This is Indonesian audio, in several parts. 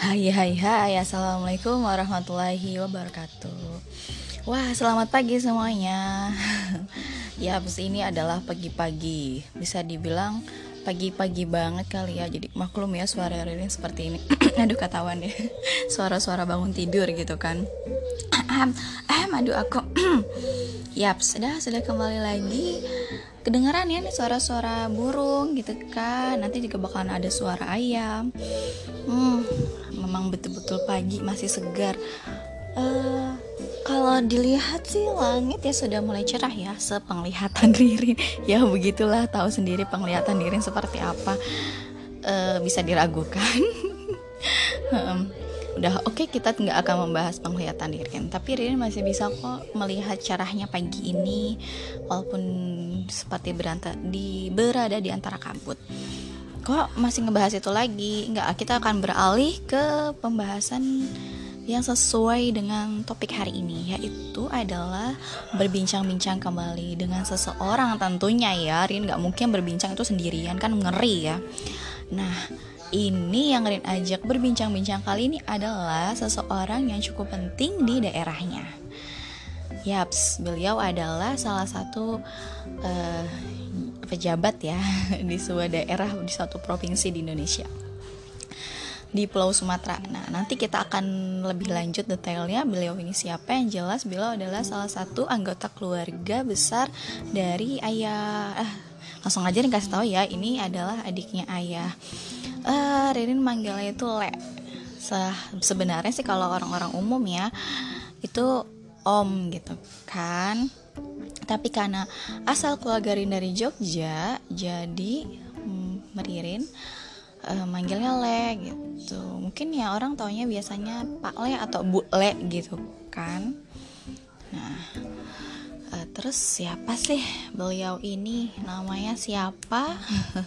Hai hai hai. Assalamualaikum warahmatullahi wabarakatuh. Wah selamat pagi semuanya. Ya abis ini adalah pagi-pagi. Bisa dibilang pagi-pagi banget kali ya. Jadi maklum ya suara Ririn seperti ini. Aduh ketahuan deh. Suara-suara bangun tidur gitu kan. Eh aduh aku. Yap sudah sudah kembali lagi kedengaran ya nih suara-suara burung gitu kan. Nanti juga bakalan ada suara ayam. Hmm, memang betul-betul pagi masih segar. Uh, kalau dilihat sih langit ya sudah mulai cerah ya sepenglihatan Ririn ya begitulah tahu sendiri penglihatan Ririn seperti apa. Uh, bisa diragukan udah oke okay, kita nggak akan membahas penglihatan Ririn tapi Ririn masih bisa kok melihat cerahnya pagi ini walaupun seperti beranta di berada di antara kabut. Kok masih ngebahas itu lagi? Nggak kita akan beralih ke pembahasan yang sesuai dengan topik hari ini yaitu adalah berbincang-bincang kembali dengan seseorang tentunya ya. Rin nggak mungkin berbincang itu sendirian kan ngeri ya. Nah ini yang Rin ajak berbincang-bincang kali ini adalah seseorang yang cukup penting di daerahnya. Yaps, beliau adalah salah satu uh, pejabat ya di sebuah daerah di suatu provinsi di Indonesia. Di Pulau Sumatera. Nah, nanti kita akan lebih lanjut detailnya. Beliau ini siapa? Yang jelas beliau adalah salah satu anggota keluarga besar dari ayah eh, langsung aja nih kasih tahu ya. Ini adalah adiknya ayah uh, Ririn manggilnya itu Le. Se sebenarnya sih kalau orang-orang umum ya itu om gitu kan. Tapi karena asal keluarga Rin dari Jogja jadi Meririn uh, manggilnya Le gitu. Mungkin ya orang taunya biasanya Pak Le atau Bu Le gitu kan. Nah uh, terus siapa sih beliau ini? Namanya siapa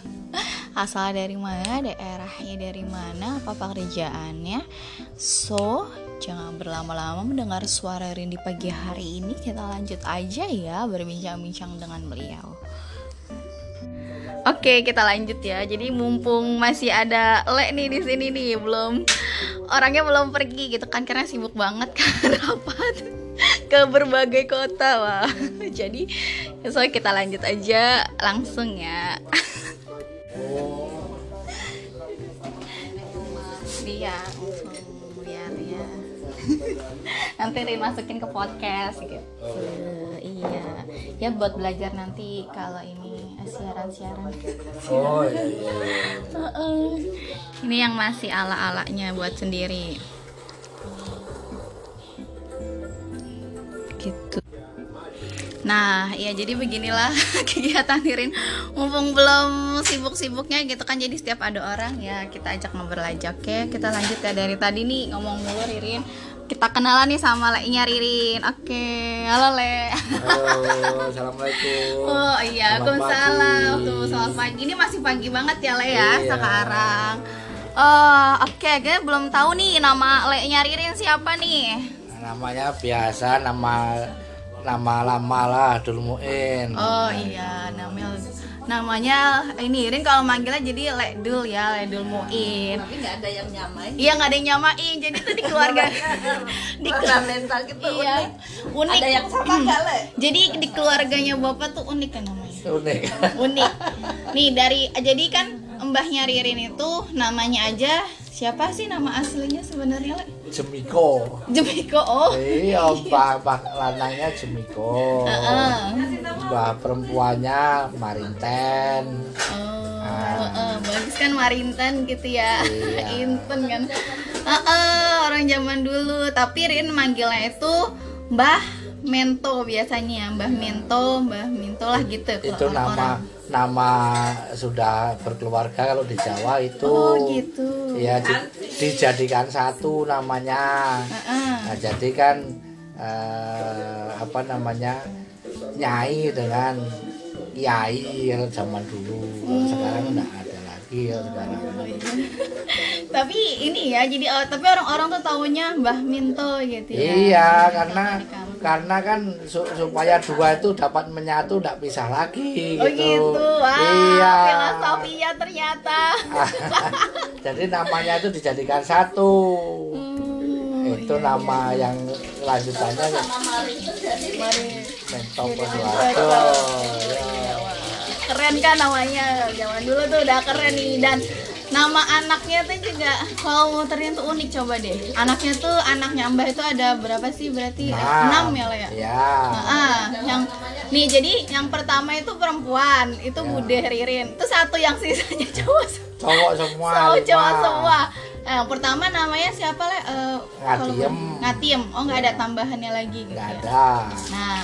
asal dari mana daerahnya dari mana apa pekerjaannya so jangan berlama-lama mendengar suara Rin di pagi hari ini kita lanjut aja ya berbincang-bincang dengan beliau Oke, kita lanjut ya. Jadi mumpung masih ada Le nih di sini nih, belum orangnya belum pergi gitu kan karena sibuk banget kan rapat ke berbagai kota wah. Jadi so kita lanjut aja langsung ya. dia lihat ya nanti dimasukin ke podcast gitu. Uh, iya. Ya buat belajar nanti kalau ini eh, siaran-siaran. Oh iya, iya. Uh, uh. ini yang masih ala-alanya buat sendiri. Gitu Nah, ya jadi beginilah kegiatan Ririn. Mumpung belum sibuk-sibuknya gitu kan, jadi setiap ada orang ya kita ajak ngobrol aja. Oke, kita lanjut ya dari tadi nih ngomong mulu Ririn. Kita kenalan nih sama Le-nya Ririn. Oke, halo Le. Halo, assalamualaikum. Oh iya, waalaikumsalam. Tuh, selamat pagi. Ini masih pagi banget ya Le ya iya. sekarang. Oh, oke, okay. gue belum tahu nih nama Le-nya Ririn siapa nih? Namanya biasa nama nama lama lah dulu Muin. Oh iya namanya namanya ini Rin kalau manggilnya jadi Ledul ya Ledul Muin. Tapi nggak ada yang nyamain. Iya nggak ada yang nyamain jadi itu di keluarga. Di keluarga. Gitu iya unik. ada yang sama nggak Le? Jadi di keluarganya bapak tuh unik kan namanya? Unik. Unik. Nih dari jadi kan mbahnya Ririn itu namanya aja siapa sih nama aslinya sebenarnya Le? Jemiko. Jemiko oh. Iya, mbak mbak lanangnya Jemiko. Uh Mbak perempuannya Marinten. Oh, uh. Uh, bagus kan Marinten gitu ya. Iya. Inten kan. Uh, uh, orang zaman dulu, tapi Rin manggilnya itu Mbah Mento biasanya, Mbah Mento, Mbah Minto lah gitu. Itu nama orang nama sudah berkeluarga kalau di Jawa itu oh, gitu. ya di, dijadikan satu namanya uh-uh. nah, jadi kan uh, apa namanya nyai dengan yai zaman dulu hmm. sekarang enggak ada lagi ya sekarang oh, iya. tapi ini ya jadi uh, tapi orang-orang tuh tahunya Mbah Minto gitu ya iya karena karena kan su supaya dua itu dapat menyatu tidak bisa lagi oh gitu, gitu. Wah, iya. filosofinya ternyata. Jadi namanya itu dijadikan satu. Itu nama yang lanjutannya Mentong Posuharto ya. keren kan namanya? Zaman dulu tuh udah keren nih. Dan nama anaknya tuh juga kalau mau ternyata unik coba deh. Anaknya tuh anaknya Mbah itu ada berapa sih? Berarti Nah, enam ya lah ya ya Ah, yang nih jadi yang pertama itu perempuan itu Ya. Bude Ririn. Itu satu yang sisanya cowok cowok semua cowok lima. cowok semua. Nah, yang pertama namanya siapa le Eh, kalau- Ngatiem. Ngatiem oh nggak ada tambahannya lagi gitu nggak ya? ada. Nah,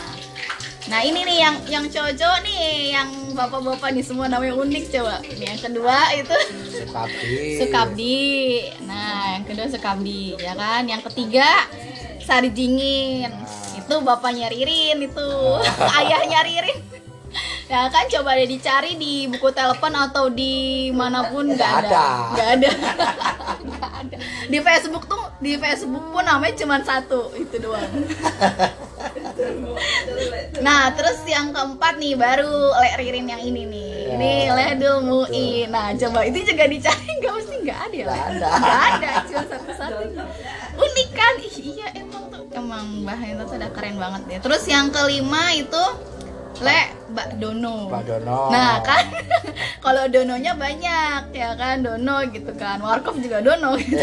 nah ini nih yang yang cowok-cowok nih, yang bapak-bapak nih semua namanya unik coba. Ini yang kedua itu Sukabdi Sukabdi. Nah, yang kedua Sukabdi, ya kan? Yang ketiga Sari Jingin. Itu bapaknya Ririn itu, ayahnya Ririn. Ya kan coba deh dicari di buku telepon atau di mana pun nggak ada. Nggak ada. Nggak ada. Di Facebook tuh di Facebook pun namanya cuma satu itu doang. Nah, terus yang keempat nih baru Le Ririn yang ini nih. Ya. Ini Ledul Mui. Nah, coba itu juga dicari nggak mesti nggak ada ya? Nggak ada. Cuma satu-satu. Unik kan? Iya emang tuh emang itu tuh udah keren banget ya. Terus yang kelima itu Le Mbak Dono. Pak Dono Nah kan kalau dononya banyak ya kan dono gitu kan warkop juga dono gitu.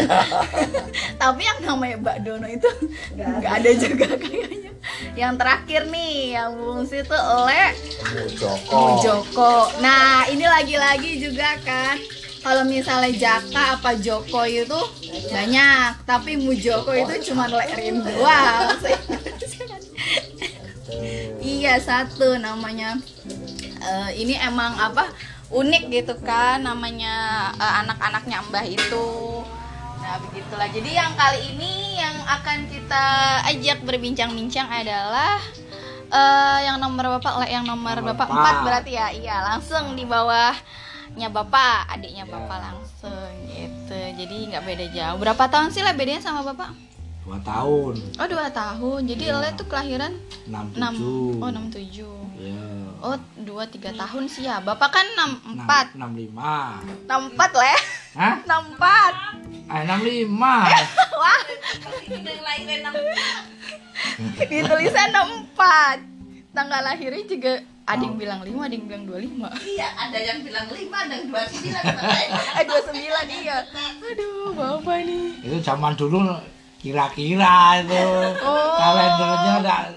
Tapi yang namanya Mbak Dono itu nggak ada juga kayaknya. Yang terakhir nih yang fungsi itu Le Joko Joko. Nah ini lagi-lagi juga kan kalau misalnya Jaka apa Joko itu banyak, tapi Mujoko itu cuma lerin doang. Iya satu namanya. Eh, ini emang apa unik gitu kan namanya eh, anak-anaknya Mbah itu. Nah begitulah. Jadi yang kali ini yang akan kita ajak berbincang-bincang adalah eh, yang nomor bapak Le, yang nomor Nomor bapak empat berarti ya. Iya langsung di bawahnya bapak, adiknya bapak langsung gitu. Jadi nggak beda jauh. Berapa tahun sih lah bedanya sama bapak? Dua tahun. Oh dua tahun. Jadi Le tuh kelahiran enam 6 tujuh. Oh 67 ya Oh dua tiga tahun sih ya. Bapak kan enam 64 enam lima. 64 le. Hah? 64 eh enam lima. Wah. Ini yang lahirin enam di tulisan 64 Tanggal lahirnya juga ada yang bilang 5 ada yang bilang 25 Iya, ada yang bilang lima, ada yang dua sembilan. Eh 29 iya. Aduh Bapak nih. Itu zaman dulu kira-kira itu. Oh. kalendernya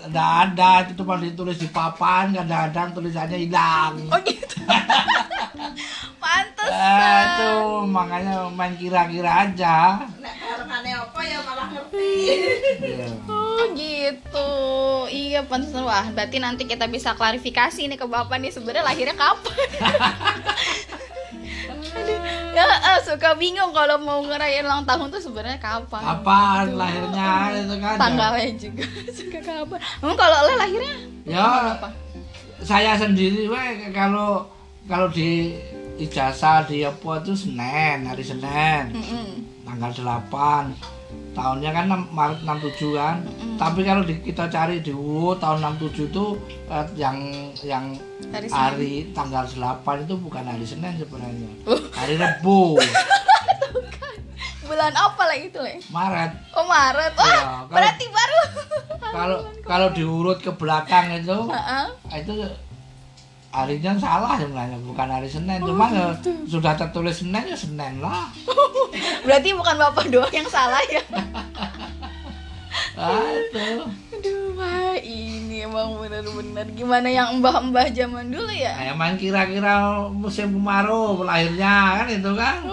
enggak ada. Itu cuma ditulis di papan kadang-kadang tulisannya hilang. Oh gitu. Pantes Eh, itu makanya main kira-kira aja. Nek karengane apa ya malah ngerti. Iya. Oh gitu. Iya pantes Wah berarti nanti kita bisa klarifikasi nih ke Bapak nih sebenarnya lahirnya kapan ya eh, suka bingung kalau mau ngerayain ulang tahun tuh sebenarnya kapan. Kapan lahirnya itu kan tanggalnya juga suka kapan. Emang kalau le lahirnya? Ya apa saya sendiri we kalau kalau di ijazah di apa itu Senin hari Senin. Mm-mm. tanggal 8 tahunnya kan 6 Maret 67 kan. Tapi kalau di- kita cari di UU tahun 67 itu eh, yang yang Hari hari tanggal 8 itu bukan hari Senin sebenarnya. Hari Rebu. Bulan apa lah itu le Maret. Oh Maret. Wah Ya, kalau- berarti baru. kalau kalau diurut ke belakang itu Heeh. itu harinya salah sebenarnya bukan hari Senin. Cuma ya sudah tertulis Senin ya Senin lah. Berarti bukan bapak doang yang salah ya? Ah, aduh wah ini emang bener-bener gimana yang mbah-mbah zaman dulu ya? Kayak main kira-kira musim kemarau lahirnya kan itu kan?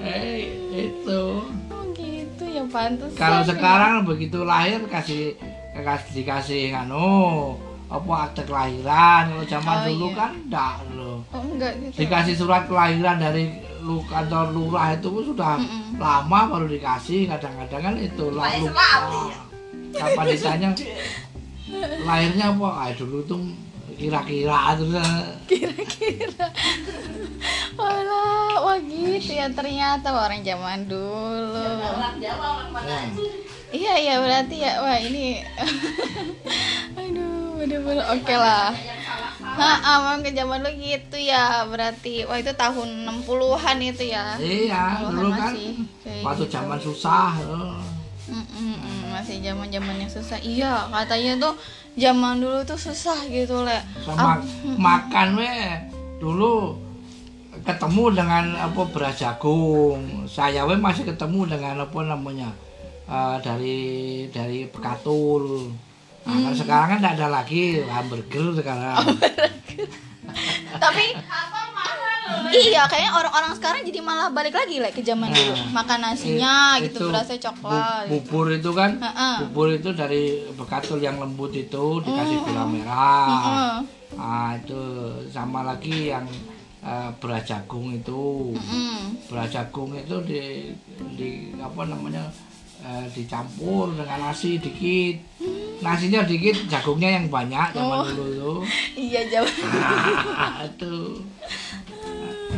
Eh itu. Oh gitu ya pantas kalau sekarang begitu lahir kasih kasih dikasih anu apa akte kelahiran? Kalau zaman Oh, dulu iya. kan enggak loh oh enggak gitu. Dikasih surat kelahiran dari lu kantor lurah itu pun sudah Mm-mm. lama baru dikasih. Kadang-kadang kan itu lalu selalu ya. kapan ditanya lahirnya apa? Ah dulu tuh kira-kira terus. Kira-kira. Walah, wah gitu ya ternyata orang zaman dulu. Orang Jawa orang mana ya. iya iya berarti ya wah ini bener-bener oke lah yang salah Ha, memang ke zaman dulu gitu ya. Berarti wah itu tahun 60-an itu ya. iya 60-an dulu kan waktu gitu. zaman susah. Mm, mm, masih zaman zamannya susah. Iya, katanya tuh zaman dulu tuh susah gitu, Le. sama makan we dulu ketemu dengan apa beras jagung saya we masih ketemu dengan apa namanya eh, dari dari bekatul nah, Hmm. kalau sekarang kan tidak ada lagi hamburger sekarang Tapi Iya, kayaknya orang-orang sekarang jadi malah balik lagi Le ke zaman dulu. Nah, Makan nasinya I- gitu itu berasa coklat. bu- bubur itu kan Heeh. bubur itu dari bekatul yang lembut itu dikasih gula merah Heeh. nah itu sama lagi yang eh, beras jagung itu Mm. beras jagung itu di di apa namanya eh, dicampur dengan nasi dikit nasinya dikit jagungnya yang banyak zaman Oh. dulu tuh Iya, zaman. ah, itu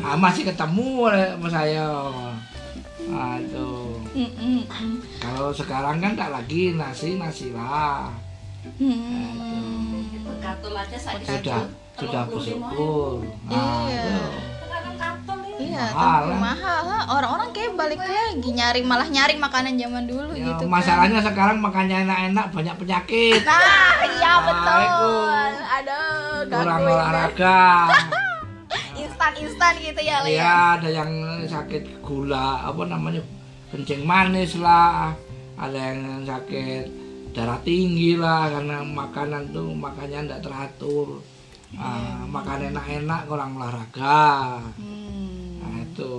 ah, masih ketemu oleh sama saya ah, itu Mm, mm, mm. kalau sekarang kan tak lagi nasi nasi lah Hmm. Gatul aja saya sudah sudah bersyukur nah, Iya. itu. Iya, Mahal, kan? mahal. ha. Orang-orang kayak balik lagi nyari malah nyari makanan zaman dulu Ya, gitu kan. masalahnya sekarang makannya enak-enak banyak penyakit Nah, iya Nah, betul. itu. Aduh, kurang olahraga Instan-instan gitu ya, Le. ya ada yang sakit gula apa namanya kencing manis lah ada yang sakit darah tinggi lah karena makanan tuh makannya tidak teratur Ah, makan enak-enak kurang olahraga Hmm. Nah itu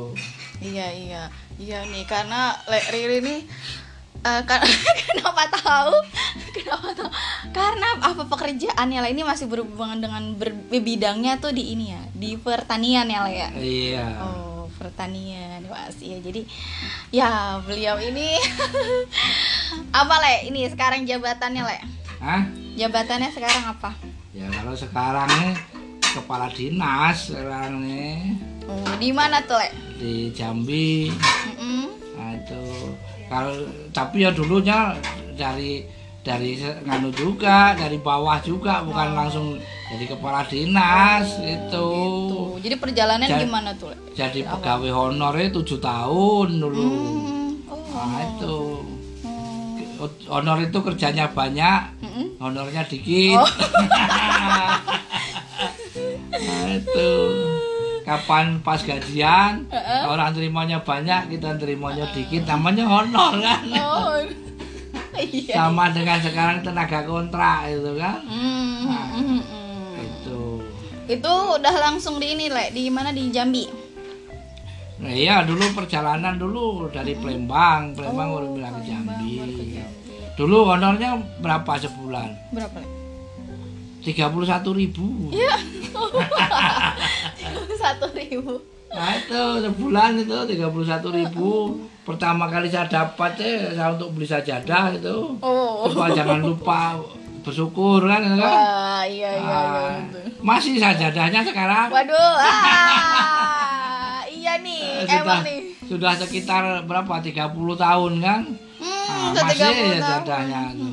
Iya iya. Iya nih karena Le Riri nih eh, kan- kenapa tahu? Kenapa tahu? Karena apa pekerjaannya lah ini masih berhubungan dengan ber- bidangnya tuh di ini ya di pertanian ya Le ya? Iya. Oh pertanian masih ya jadi ya beliau ini apa Le ini sekarang jabatannya Le Hah? jabatannya sekarang apa? Ya kalau sekarang nih kepala dinas sekarang nih oh di mana tuh Le di Jambi. Mm-mm. Nah itu. Kalau tapi ya dulunya dari dari nganu juga dari bawah juga bukan langsung jadi kepala dinas itu tuh jadi perjalanan Ja- gimana tuh Le jadi pegawai honornya tujuh tahun dulu. Hmm, oh. nah itu. Hmm. honor itu kerjanya banyak Mm-mm. honornya dikit. Oh. nah itu kapan pas gajian orang terimanya banyak kita terimanya dikit namanya honor kan? Oh. iya. sama dengan sekarang tenaga kontrak itu kan? Hmm, hmm, hmm, hmm. itu Itu udah langsung di ini, Le, di mana? Di Jambi. nah iya dulu perjalanan dulu dari Palembang. Palembang baru bilang ke Jambi. Dulu honornya berapa sebulan? Berapa, tiga puluh satu ribu. Iya. Satu ribu. nah itu sebulan itu tiga puluh satu ribu pertama kali saya dapat ya saya untuk beli sajadah itu Oh. Jangan lupa bersyukur kan kan Wah, iya iya iya. Ah, betul. masih sajadahnya sekarang Waduh. Ah, iya nih, Eh, sudah emang nih. sudah sekitar berapa 30 tahun kan Hmm, Ah, udah masih 30 tahun. sajadahnya hmm.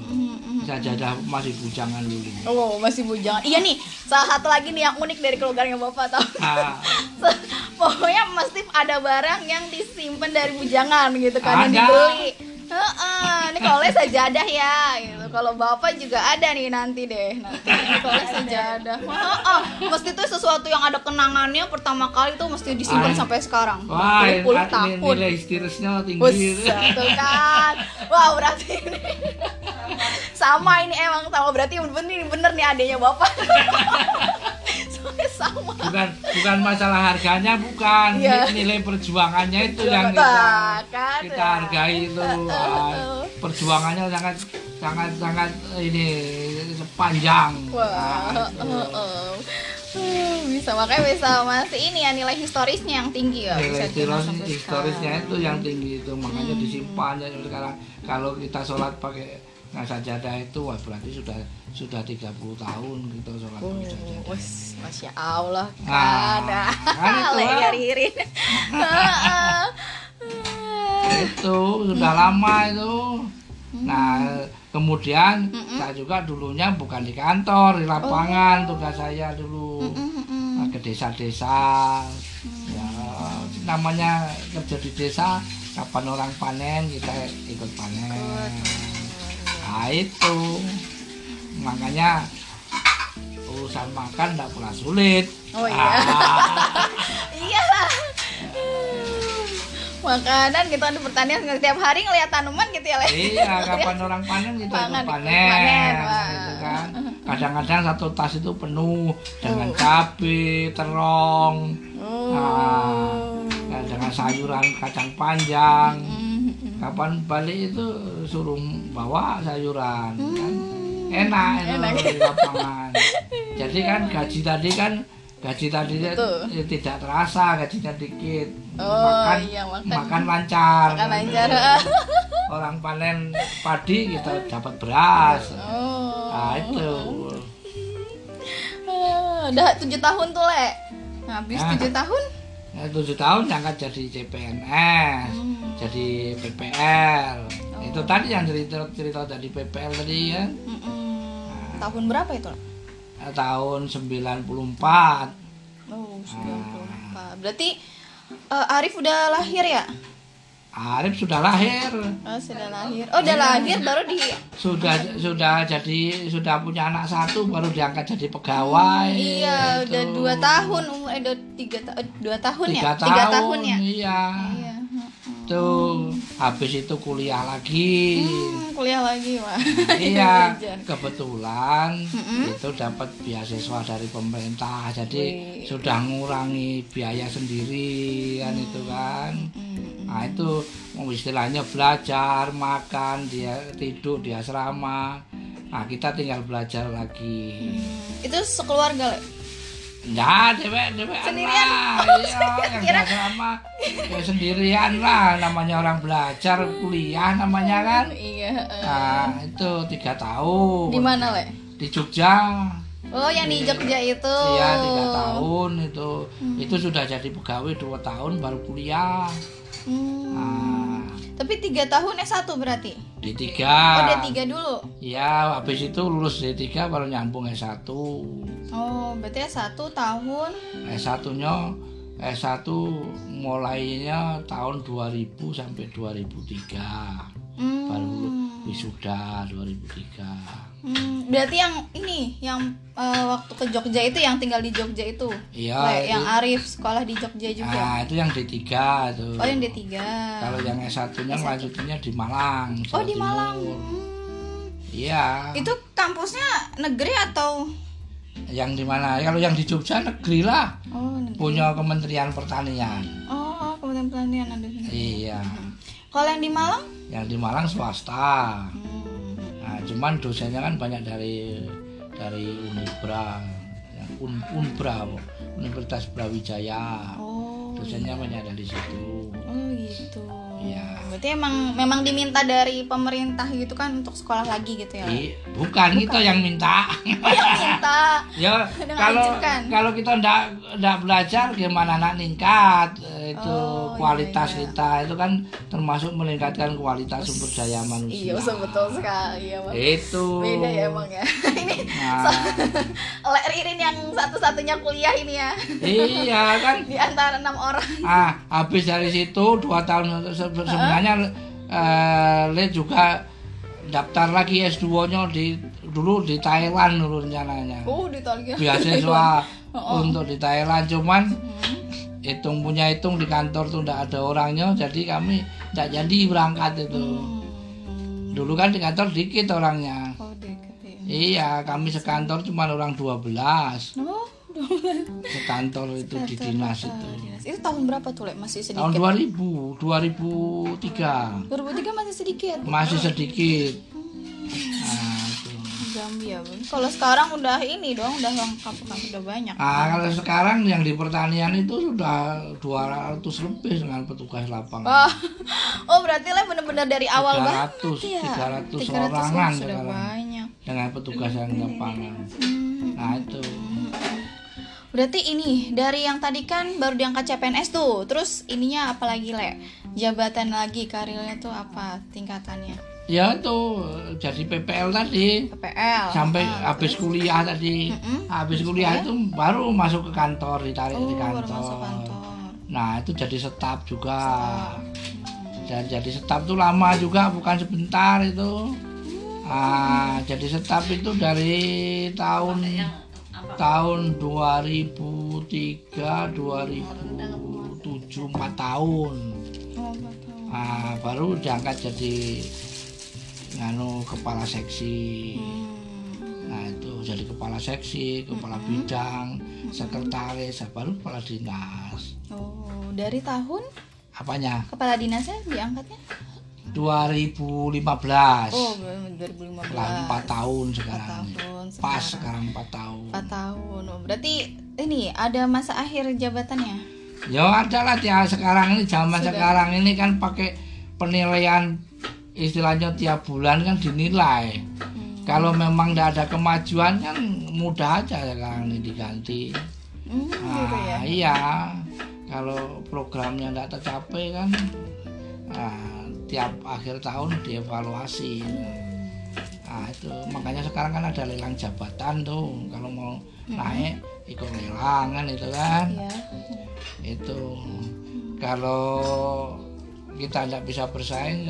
Sajadah masih bujangan dulu Oh, masih bujangan. Iya nih, salah satu lagi nih yang unik dari keluarganya Bapak tahu. Ah, Pokoknya mesti ada barang yang disimpan dari bujangan gitu kan yang Ada. dibeli. Heeh, ini kalau les sajadah ya gitu. Kalau Bapak juga ada nih nanti deh. Nanti kalau les sajadah. Heeh, mesti itu sesuatu yang ada kenangannya pertama kali tuh mesti disimpan sampai sekarang. wah ini tahun. nilai tinggi kan. Wah, berarti ini sama ini emang sama berarti bener bener nih adanya Bapak. Soalnya sama. bukan bukan masalah harganya bukan Iya. nilai perjuangannya itu yang kita kan, kita ya. hargai itu Ah, perjuangannya sangat sangat sangat ini panjang Wah, Ah, itu. heeh. Uh, bisa makanya bisa masih ini ya nilai historisnya yang tinggi ya nilai historis, historisnya itu yang tinggi itu makanya Hmm. disimpan ya sekarang kalau kita sholat pakai nah sajadah itu wah berarti sudah sudah 30 tahun kita sholat Oh, sajadah wes, masya Allah Ah, kan, kan itu, Lagi ah. ririn. itu sudah lama itu. Nah kemudian saya juga dulunya bukan di kantor di lapangan tugas saya dulu. Nah, ke desa-desa. Ya namanya kerja di desa kapan orang panen kita ikut panen nah itu. Makanya urusan makan tidak pernah sulit. Oh, iya. Ah, iyalah. Makanan gitu kan di pertanian tiap hari ngeliat tanaman gitu ya Le. Iya kapan orang panen kita Pangan, panen, panen, gitu kan. Kadang-kadang satu tas itu penuh dengan Oh. cabai terong. Oh. Nah, dengan sayuran kacang panjang. Mm-mm. Kapan balik itu suruh bawa sayuran kan? Enak itu Enak. di lapangan. Jadi kan gaji tadi kan gaji tadi Betul. ya tidak terasa gajinya dikit. Oh, makan iya, makan. makan lancar. Makan lancar. orang panen padi kita dapat beras. Oh. Nah itu. Ah, udah tujuh tahun tuh le habis Ah. tujuh tahun? Ya, tujuh tahun diangkat jadi CPNS Hmm. jadi PPL Oh. itu tadi yang cerita cerita dari PPL tadi ya Mm-mm. tahun berapa itu? Eh, tahun 94 oh Ah. 94 berarti eh, Arif udah lahir ya Arif sudah lahir. Oh sudah lahir. Oh udah lahir baru di sudah sudah jadi sudah punya anak satu baru diangkat jadi pegawai. Iya Itu. udah dua tahun umur eh dua tiga ta- eh, dua tahun tiga ya? Tahun, tiga tahun ya? iya iya tuh habis itu kuliah lagi Hmm, kuliah lagi wah iya Belajar. kebetulan Mm-mm. itu dapat beasiswa dari pemerintah jadi Wih. sudah ngurangi biaya sendiri kan itu kan Hmm. nah itu istilahnya belajar makan dia tidur di asrama nah kita tinggal belajar lagi Hmm. itu sekeluarga le ya dewek dewek Sendirian? lah. Oh, iya yang di asrama ya sendirian lah. Namanya orang belajar kuliah namanya kan. Iya eh. nah itu tiga tahun. Di mana le? Di Jogja. Oh yang di Jogja itu. Iya tiga tahun itu. Hmm. itu sudah jadi pegawai dua tahun baru kuliah. Hmm. nah tapi tiga tahun S1 berarti? Di oh tiga udah tiga dulu? Ya habis itu lulus D3 baru nyambung S1 oh berarti S1 tahun? S1 nya S1 mulainya tahun 2000 sampai 2003 hmm. baru wisuda 2003 Hmm, berarti yang ini yang eh, waktu ke Jogja itu yang tinggal di Jogja itu? Iya Le, yang itu- Arif sekolah di Jogja juga? Nah itu yang D3 tuh oh yang D3 kalau yang S1 nya lanjutnya di Malang oh Jawa di Timur. Malang. Hmm. iya. Itu kampusnya negeri atau? Yang di mana? Kalau yang di Jogja negeri lah. Oh negeri. Punya Kementerian Pertanian. Oh Kementerian Pertanian ada iya. Kalau yang di Malang? Yang di Malang swasta. Hmm. Nah, cuman dosennya kan banyak dari dari Unibra, ya, Un, Unbra, Universitas Brawijaya. oh Dosennya banyak dari situ. oh gitu Iya. berarti emang memang diminta dari pemerintah gitu kan untuk sekolah lagi gitu ya Le? I, bukan kita yang minta. oh yang minta ya kalau kalau kita ndak ndak belajar gimana nak ningkat Eh, itu Oh, kualitas iya, iya. kita itu kan termasuk meningkatkan kualitas sumber daya manusia. iya betul sekali ya Bang. Itu. beda ya emang ya ini Nah, Le Ririn yang satu-satunya kuliah ini ya iya kan di antara enam orang ah habis dari situ dua tahun sebenarnya eh, Le juga daftar lagi S2 nya di dulu di Thailand dulu rencananya. Oh di beasiswa Oh, oh. untuk di Thailand cuman hitung punya hitung di kantor tuh tidak ada orangnya jadi kami tidak jadi berangkat itu. Hmm. dulu kan di kantor dikit orangnya. Oh deket ya iya kami sekantor cuma orang 12 oh sekantor itu di dinas itu. dinas. itu tahun berapa tuh Le? masih tahun sedikit 2000 2003 2003 masih sedikit? Masih sedikit. Nah. Gambia kalau sekarang udah ini dong udah lengkap kan udah banyak. Nah, kalau sekarang yang di pertanian itu sudah 200 lebih dengan petugas lapangan. Oh, oh berarti Le bener-bener dari awal banget? 300 ya 300 300 orangan sudah sekarang banyak. dengan petugas yang lapangan. Hmm. nah itu Berarti ini dari yang tadi kan baru diangkat CPNS tuh, terus ininya apa lagi le? Jabatan lagi karirnya tuh apa tingkatannya? ya itu jadi PPL tadi. PPL sampai Ah, habis kuliah tadi. Mm-mm. habis kuliah itu baru masuk ke kantor ditarik oh di baru kantor. masuk kantor. nah itu jadi staf juga. Dan jadi staf itu lama juga bukan sebentar itu. Ah jadi staf itu dari tahun tahun 2003 2007 4 tahun. Ah baru diangkat jadi nganu kepala seksi. Hmm. nah itu jadi kepala seksi kepala bidang sekretaris baru kepala dinas. Oh dari tahun? Apanya? Kepala dinasnya diangkatnya? 2015 oh 2015 lah empat tahun Empat sekarang tahun pas sekarang. sekarang empat tahun. Empat tahun. Berarti ini ada masa akhir jabatannya? Ya ada lah ya sekarang ini zaman Sudah. sekarang ini kan pakai penilaian istilahnya tiap bulan kan dinilai. Hmm. kalau memang tidak ada kemajuan kan mudah aja sekarang ini diganti. Hmm, gitu ya. Ah, iya. Kalau programnya tidak tercapai kan ah, tiap akhir tahun dievaluasi nah itu. Makanya sekarang kan ada lelang jabatan tuh. Kalau mau naik ikut lelang kan itu kan. Iya. itu. Kalau kita tidak bisa bersaing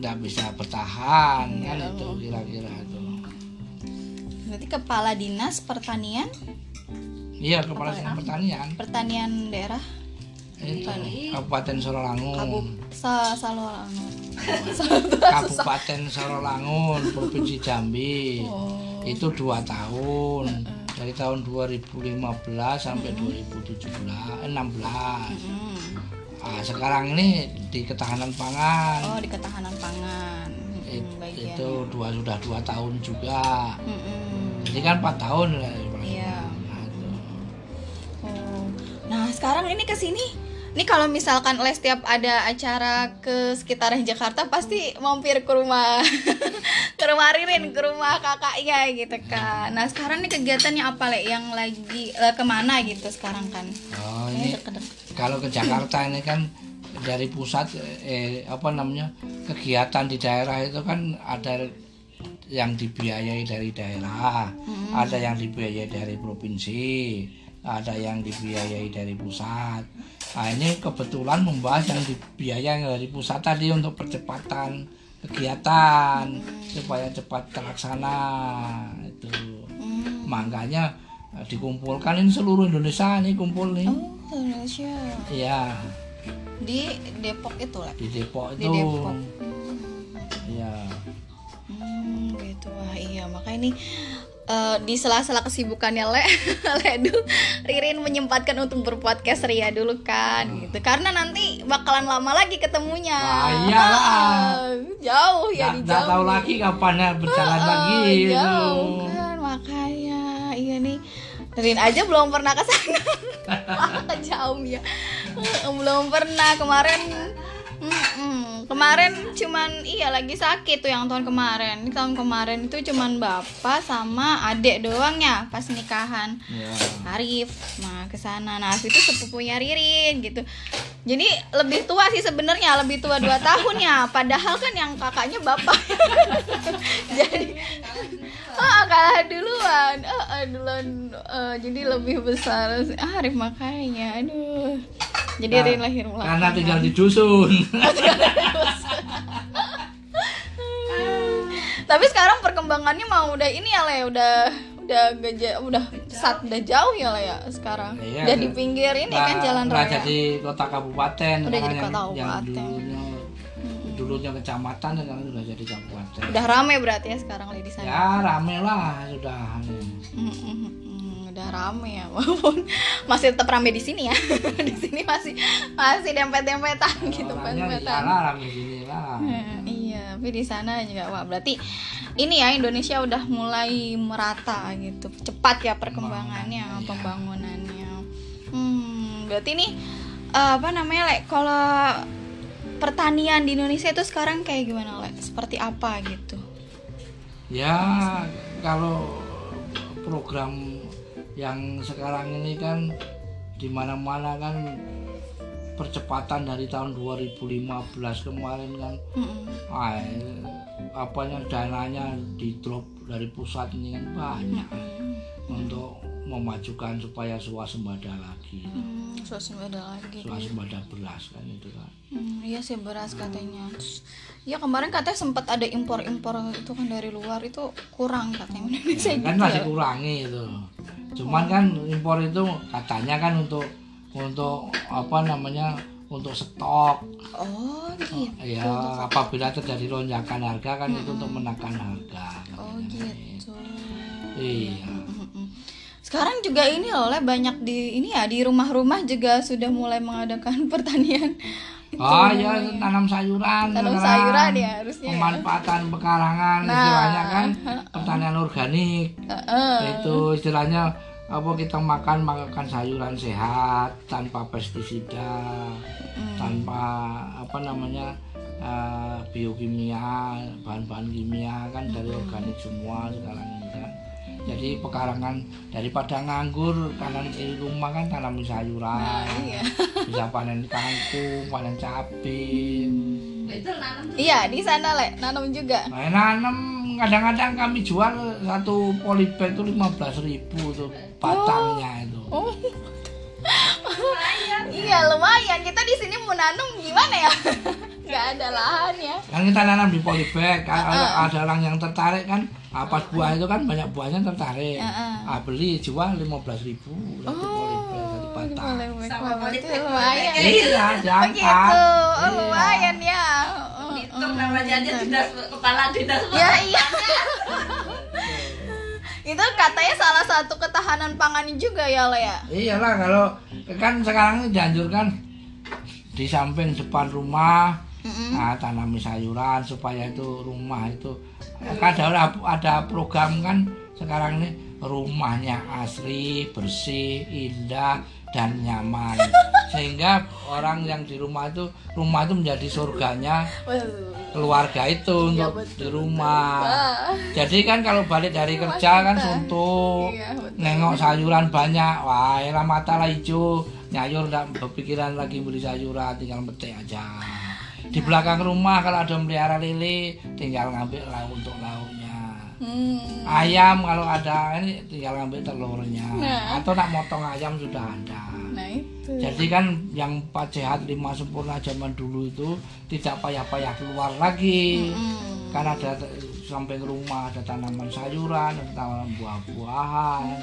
tidak bisa bertahan kan Iya. itu kira-kira itu. Berarti kepala dinas pertanian? Iya kepala ya? dinas pertanian. Pertanian daerah? Itu Kabupaten Sorolangun Kabuk Sa Salolango Kabupaten Sorolangun Provinsi Jambi. Oh. Itu dua tahun. Dari tahun 2015 sampai 2017 16 Hmm. ah, sekarang ini di ketahanan pangan. Oh di ketahanan pangan. Hmm, It- bagian itu dua sudah dua tahun juga. Hmm, jadi kan empat tahun lah Iya. Nah. Oh. Nah, sekarang ini ke sini. Ini kalau misalkan Les setiap ada acara ke sekitaran Jakarta pasti mampir ke rumah ke rumah Ririn, ke rumah kakaknya gitu kan. Nah, sekarang nih kegiatannya apa Le yang lagi ke mana gitu sekarang kan? oh Ini kalau ke Jakarta ini kan dari pusat eh apa namanya kegiatan di daerah itu kan ada yang dibiayai dari daerah, ada yang dibiayai dari provinsi, ada yang dibiayai dari pusat. Nah ini kebetulan membahas yang dibiayai dari pusat tadi untuk percepatan kegiatan supaya cepat terlaksana itu. Hmm. Makanya eh, dikumpulkan ini seluruh Indonesia nih kumpul nih. Oh, Indonesia. Iya, Di Depok itu, Le. di Depok Di itu. Depok. Iya. Hmm, gitu wah iya makanya ini eh, di sela-sela kesibukannya Le, Le dulu Ririn menyempatkan untuk berpodcast Ria dulu kan gitu. Karena nanti bakalan lama lagi ketemunya. Wah, iyalah. Ah, jauh ya Nggak di jauh tahu lagi kapan ya berjalan Ah, lagi itu. jauh kan makanya. Iya nih. Rin aja belum pernah ke sana. Jauh ya. Eh, belum pernah. Kemarin Mm-mm. kemarin cuman iya lagi sakit tuh yang tahun kemarin. Ini tahun kemarin itu cuman bapak sama adek doang ya pas nikahan. Ya. Arif nah ke sana. Nah Arif itu sepupunya Ririn gitu. Jadi lebih tua sih sebenarnya lebih tua dua tahun ya. Padahal kan yang kakaknya bapak. Jadi ah kalah duluan. Ah ah, duluan eh, jadi lebih besar. Arif makanya. Aduh jadi Nah, Ririn lahir belakangan Karena tinggal di dusun. tapi sekarang perkembangannya mau udah ini ya le udah udah geja, udah sat udah jauh ya le ya sekarang Iya, udah di pinggir ini Nah, kan jalan raya jadi kota kabupaten. Udah jadi kota Yang kabupaten. dulunya kecamatan sekarang sudah jadi kabupaten. udah rame berarti ya sekarang di sana Ya rame lah sudah. Mm, mm, udah rame ya walaupun masih tetap rame di sini ya di sini masih masih dempet dempetan gitu Orangnya dempetan rame sini lah. Hmm, iya, tapi di sana juga wah berarti ini ya Indonesia udah mulai merata gitu, cepat ya perkembangannya, iya. pembangunannya. Hmm, berarti nih eh, apa namanya le? Kalau pertanian di Indonesia itu sekarang kayak gimana le? Seperti apa gitu? Ya kalau program yang sekarang ini kan di mana-mana kan percepatan dari tahun 2015 kemarin kan Mm-mm. ah, eh, apanya dananya di drop dari pusat ini kan banyak untuk memajukan supaya swasembada lagi Hmm, suasembada lagi. swasembada beras kan itu kan Hmm, iya sih beras katanya. Terus, ya kemarin katanya sempat ada impor-impor itu kan dari luar itu kurang katanya Indonesia kan gitu masih ya. kurangi itu cuman kan impor itu katanya kan untuk untuk apa namanya untuk stok Oh gitu. ya apabila terjadi lonjakan harga kan itu untuk menekan harga Oh gitu. iya. Sekarang juga ini loh, Le, banyak di ini ya di rumah-rumah juga sudah mulai mengadakan pertanian. Oh ya tanam sayuran, Tanam sayuran ya, harusnya ya. Pemanfaatan pekarangan Nah. istilahnya kan pertanian organik. Heeh. Itu istilahnya apa kita makan makan sayuran sehat tanpa pestisida, tanpa apa namanya eh, biokimia, bahan-bahan kimia kan dari organik semua sekarang ini. Jadi pekarangan daripada nganggur kanan kiri rumah kan tanami sayuran Iya. bisa panen kangkung, panen cabai. Itu nanam Iya, di sana Le, nanam juga. Nah, nanam kadang-kadang kami jual satu polybag itu 15.000 ribu tuh batangnya itu. Oh. iya, lumayan. Kita di sini mau nanam gimana ya? Gak ada lahan ya. Kan kita nanam di polybag, kalau ada orang yang tertarik kan, apa buah itu kan banyak buahnya tertarik. Heeh. Ah, beli jual 15.000 ribu satu polybag satu batang. Sama boleh. politik, lumayan. Iya, Oh diangkat. gitu. Oh, Iya. lumayan ya. Oh, Hitung namanya aja dinas kepala dinas. Ya iya. Itu katanya salah satu ketahanan pangan juga ya, Le ya. Iyalah kalau kan sekarang ini dianjurkan di samping depan rumah nah, tanami sayuran supaya itu rumah itu kan ada ada program kan sekarang ini rumahnya asri bersih indah dan nyaman sehingga orang yang di rumah itu rumah itu menjadi surganya keluarga itu untuk betul, di rumah Wah. jadi kan kalau balik dari kerja kan suntuk, Iya, betul. nengok sayuran banyak, wah elah mata lah hijau, nyayur nggak berpikiran lagi beli sayuran, tinggal petik aja. Di belakang rumah kalau ada melihara lele, tinggal ngambil lauk untuk lauknya. Hmm. Ayam kalau ada ini tinggal ngambil telurnya, Nah. atau nak motong ayam sudah ada. Nah, itu. Jadi kan yang empat sehat lima sempurna zaman dulu itu tidak payah-payah keluar lagi Hmm. kan ada samping rumah ada tanaman sayuran ada tanaman buah-buahan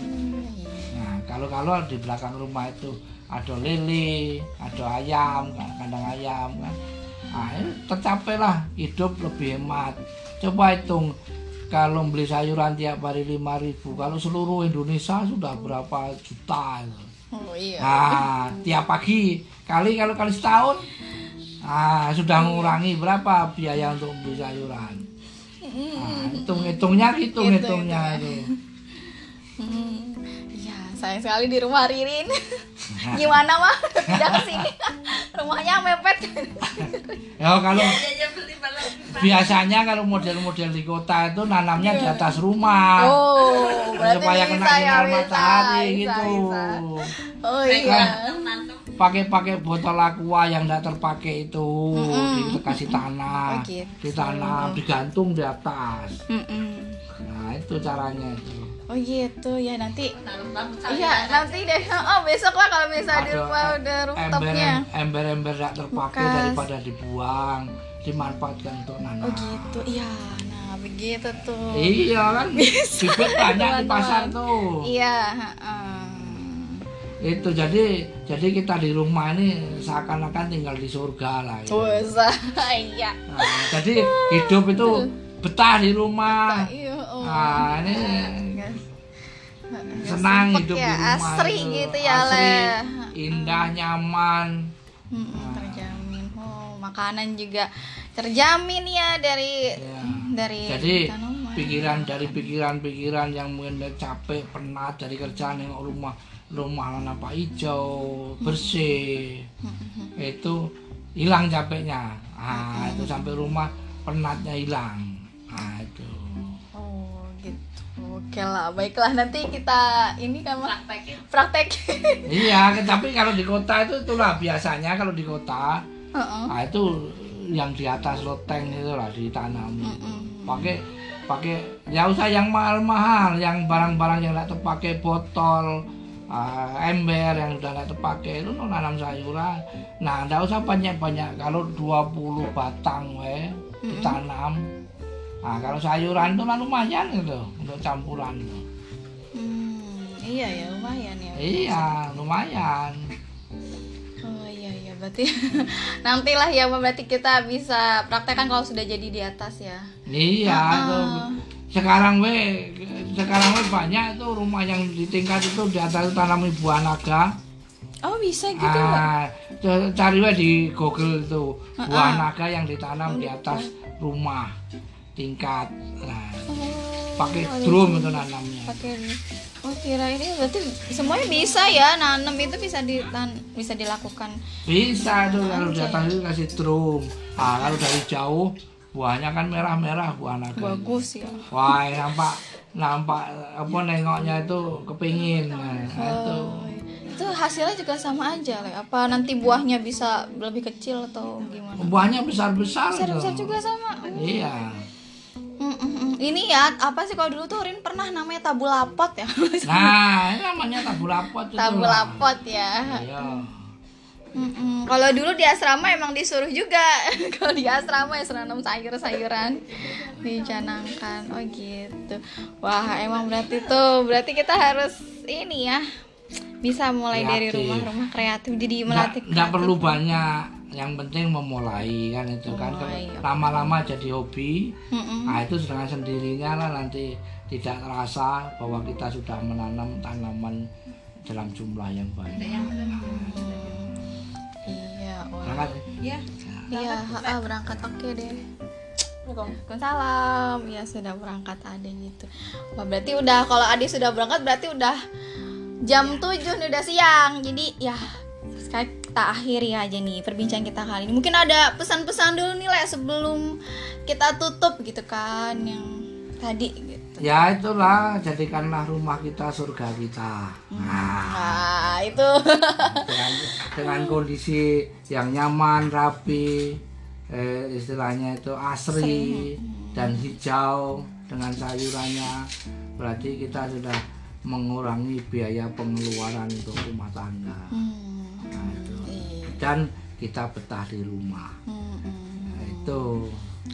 nah kalau kalau di belakang rumah itu ada lele ada ayam kan, kandang ayam kan nah, tercapailah hidup lebih hemat coba hitung kalau beli sayuran tiap hari 5000 kalau seluruh Indonesia sudah berapa juta itu. Oh iya. Nah, tiap pagi kali kalau kali setahun ah sudah mengurangi berapa biaya untuk beli sayuran. Nah, hitung-hitungnya gitu Hitung, hitungnya itu. Hmm. Iya, sayang sekali di rumah Ririn. Gimana mah pindah ke sini? Rumahnya mepet. Ya kalau Aja beli malah. biasanya kalau model-model di kota itu nanamnya di atas rumah. Oh, berarti supaya kena ya, sinar matahari bisa, gitu. bisa. Oh iya. Nanam. Pakai-pakai botol aqua yang tidak terpakai itu dikasih tanah, Oh, gitu. ditanam, digantung di atas. Mm-mm. Nah, itu caranya itu. Oh gitu ya nanti. Iya nanti deh. Oh besok lah kalau misalnya di Ada rumah udah rooftopnya. ember-ember tidak terpakai daripada dibuang dimanfaatkan untuk nanam Oh gitu. Iya. Nah begitu tuh. iya kan bibit banyak di pasar tuh Iya. heeh. itu jadi jadi kita di rumah ini seakan-akan tinggal di surga lah gitu. Bisa. Iya. Nah, jadi hidup itu betah di rumah Iya. Oh. nah ini Guys. Senang hidup ya, di rumah asri itu. gitu ya, Asri, Le. indah nyaman Mm-mm, terjamin. Oh, makanan juga terjamin ya dari Ya. dari Jadi tanaman. pikiran dari pikiran-pikiran yang mungkin capek penat dari kerjaan nengok rumah rumah apa hijau bersih itu hilang capeknya ah itu sampai rumah penatnya hilang ah itu. Oke lah, baiklah. Nanti kita ini kan praktekin. praktek. iya tapi kalau di kota itu itulah biasanya kalau di kota. Heeh. nah itu yang di atas loteng itu lah ditanam pakai pakai ya usah yang mahal-mahal yang barang-barang yang tidak terpakai botol ah, ember yang sudah tidak terpakai itu no, nanam sayuran. Nah tidak usah banyak-banyak. Kalau 20 batang we ditanam nah kalau sayuran itu lah lumayan itu untuk campuran. Hmm, iya ya lumayan ya. iya lumayan Oh iya iya berarti nantilah ya berarti kita bisa praktekkan kalau sudah jadi di atas ya. Iya, itu sekarang we sekarang we banyak itu rumah yang di tingkat itu di atas itu tanam buah naga. Oh bisa gitu? Ah, cari we di Google itu buah naga yang ditanam di atas rumah tingkat. Nah, pakai drum itu nanamnya. Pakai Oh kira ini berarti semuanya bisa ya nanam itu bisa ditan bisa dilakukan. Bisa tuh kalau di atas itu kasih drum. Ah, kalau dari jauh buahnya kan merah-merah buah naga. Bagus ya. Wah, nampak nampak apa nengoknya itu kepingin. Nah, itu. Itu hasilnya juga sama aja, Le. Apa nanti buahnya bisa lebih kecil atau gimana? Buahnya besar-besar. Besar-besar tuh. juga sama. Iya. Mm, mm, mm. Ini ya apa sih kalau dulu tuh Rin pernah namanya tabu lapot ya? Nah, ini namanya tabu lapot tabu lah. lapot ya. Iya. Mm-mm. Kalau dulu di asrama emang disuruh juga. Kalau di asrama ya suruh nanam sayur-sayuran dicanangkan. Oh gitu. Wah emang berarti tuh berarti kita harus ini ya bisa mulai dari Kreatif. rumah-rumah kreatif jadi Nggak, melatih. nggak perlu banyak. Yang penting memulai kan itu kan Oh, iya. lama-lama jadi hobi. Mm-mm. Nah, itu dengan sendirinya lah nanti tidak terasa bahwa kita sudah menanam tanaman dalam jumlah yang banyak. Iya. Wah. Berangkat? ya Iya, ha-ha, berangkat oke deh. Waalaikumsalam. Ya sudah berangkat ada gitu. Wah, berarti udah kalau Adi sudah berangkat berarti udah jam 7 nih udah siang. Jadi ya sekarang kita akhiri aja nih perbincangan kita kali ini. Mungkin ada pesan-pesan dulu nih Le sebelum kita tutup gitu kan yang tadi gitu. Ya itulah jadikanlah rumah kita surga kita. Nah, Nah, itu dengan dengan kondisi yang nyaman, rapi, eh, istilahnya itu asri dan hijau dengan sayurannya, berarti kita sudah mengurangi biaya pengeluaran untuk rumah tangga. Hmm. Dan kita betah di rumah. Hmm, hmm. Nah, itu.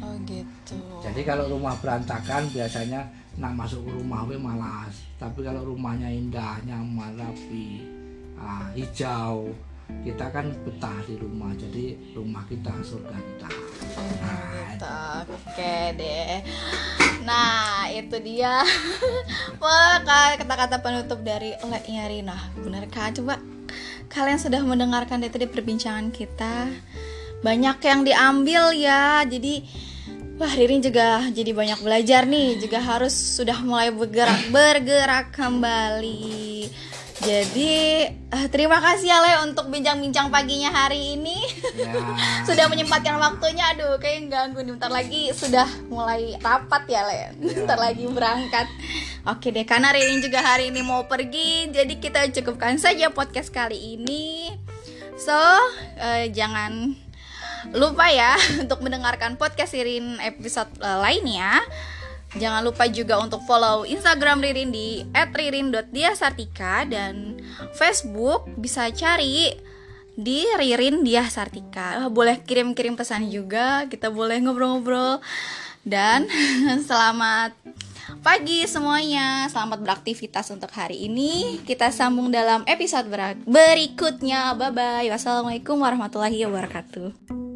Oh gitu. Jadi kalau rumah berantakan biasanya nak masuk ke rumah we malas. Tapi kalau rumahnya indah, nyaman, rapi, ah, hijau, kita kan betah di rumah. Jadi rumah kita surga kita. gitu oke deh nah itu dia Wah, ka- kata-kata penutup dari olehnya Rina benar kan coba kalian sudah mendengarkan dari tadi perbincangan kita. Banyak yang diambil ya. Jadi Wah, Ririn juga jadi banyak belajar nih, juga harus sudah mulai bergerak bergerak kembali. Jadi, eh, terima kasih ya Le untuk bincang-bincang paginya hari ini. Ya. sudah menyempatkan waktunya. Aduh kayak ganggu nih. Bentar lagi sudah mulai rapat ya Len bentar lagi berangkat. Oke deh karena Ririn juga hari ini mau pergi jadi kita cukupkan saja podcast kali ini. So eh, jangan lupa ya untuk mendengarkan podcast Ririn episode eh, lainnya Jangan lupa juga untuk follow Instagram Ririn di @ririn.diasartika dan Facebook bisa cari di Ririn Diah Sartika. Wah, Boleh kirim-kirim pesan juga, kita boleh ngobrol-ngobrol. Dan selamat pagi semuanya, selamat beraktivitas untuk hari ini. Kita sambung dalam episode ber- berikutnya. Bye bye. Wassalamualaikum warahmatullahi wabarakatuh.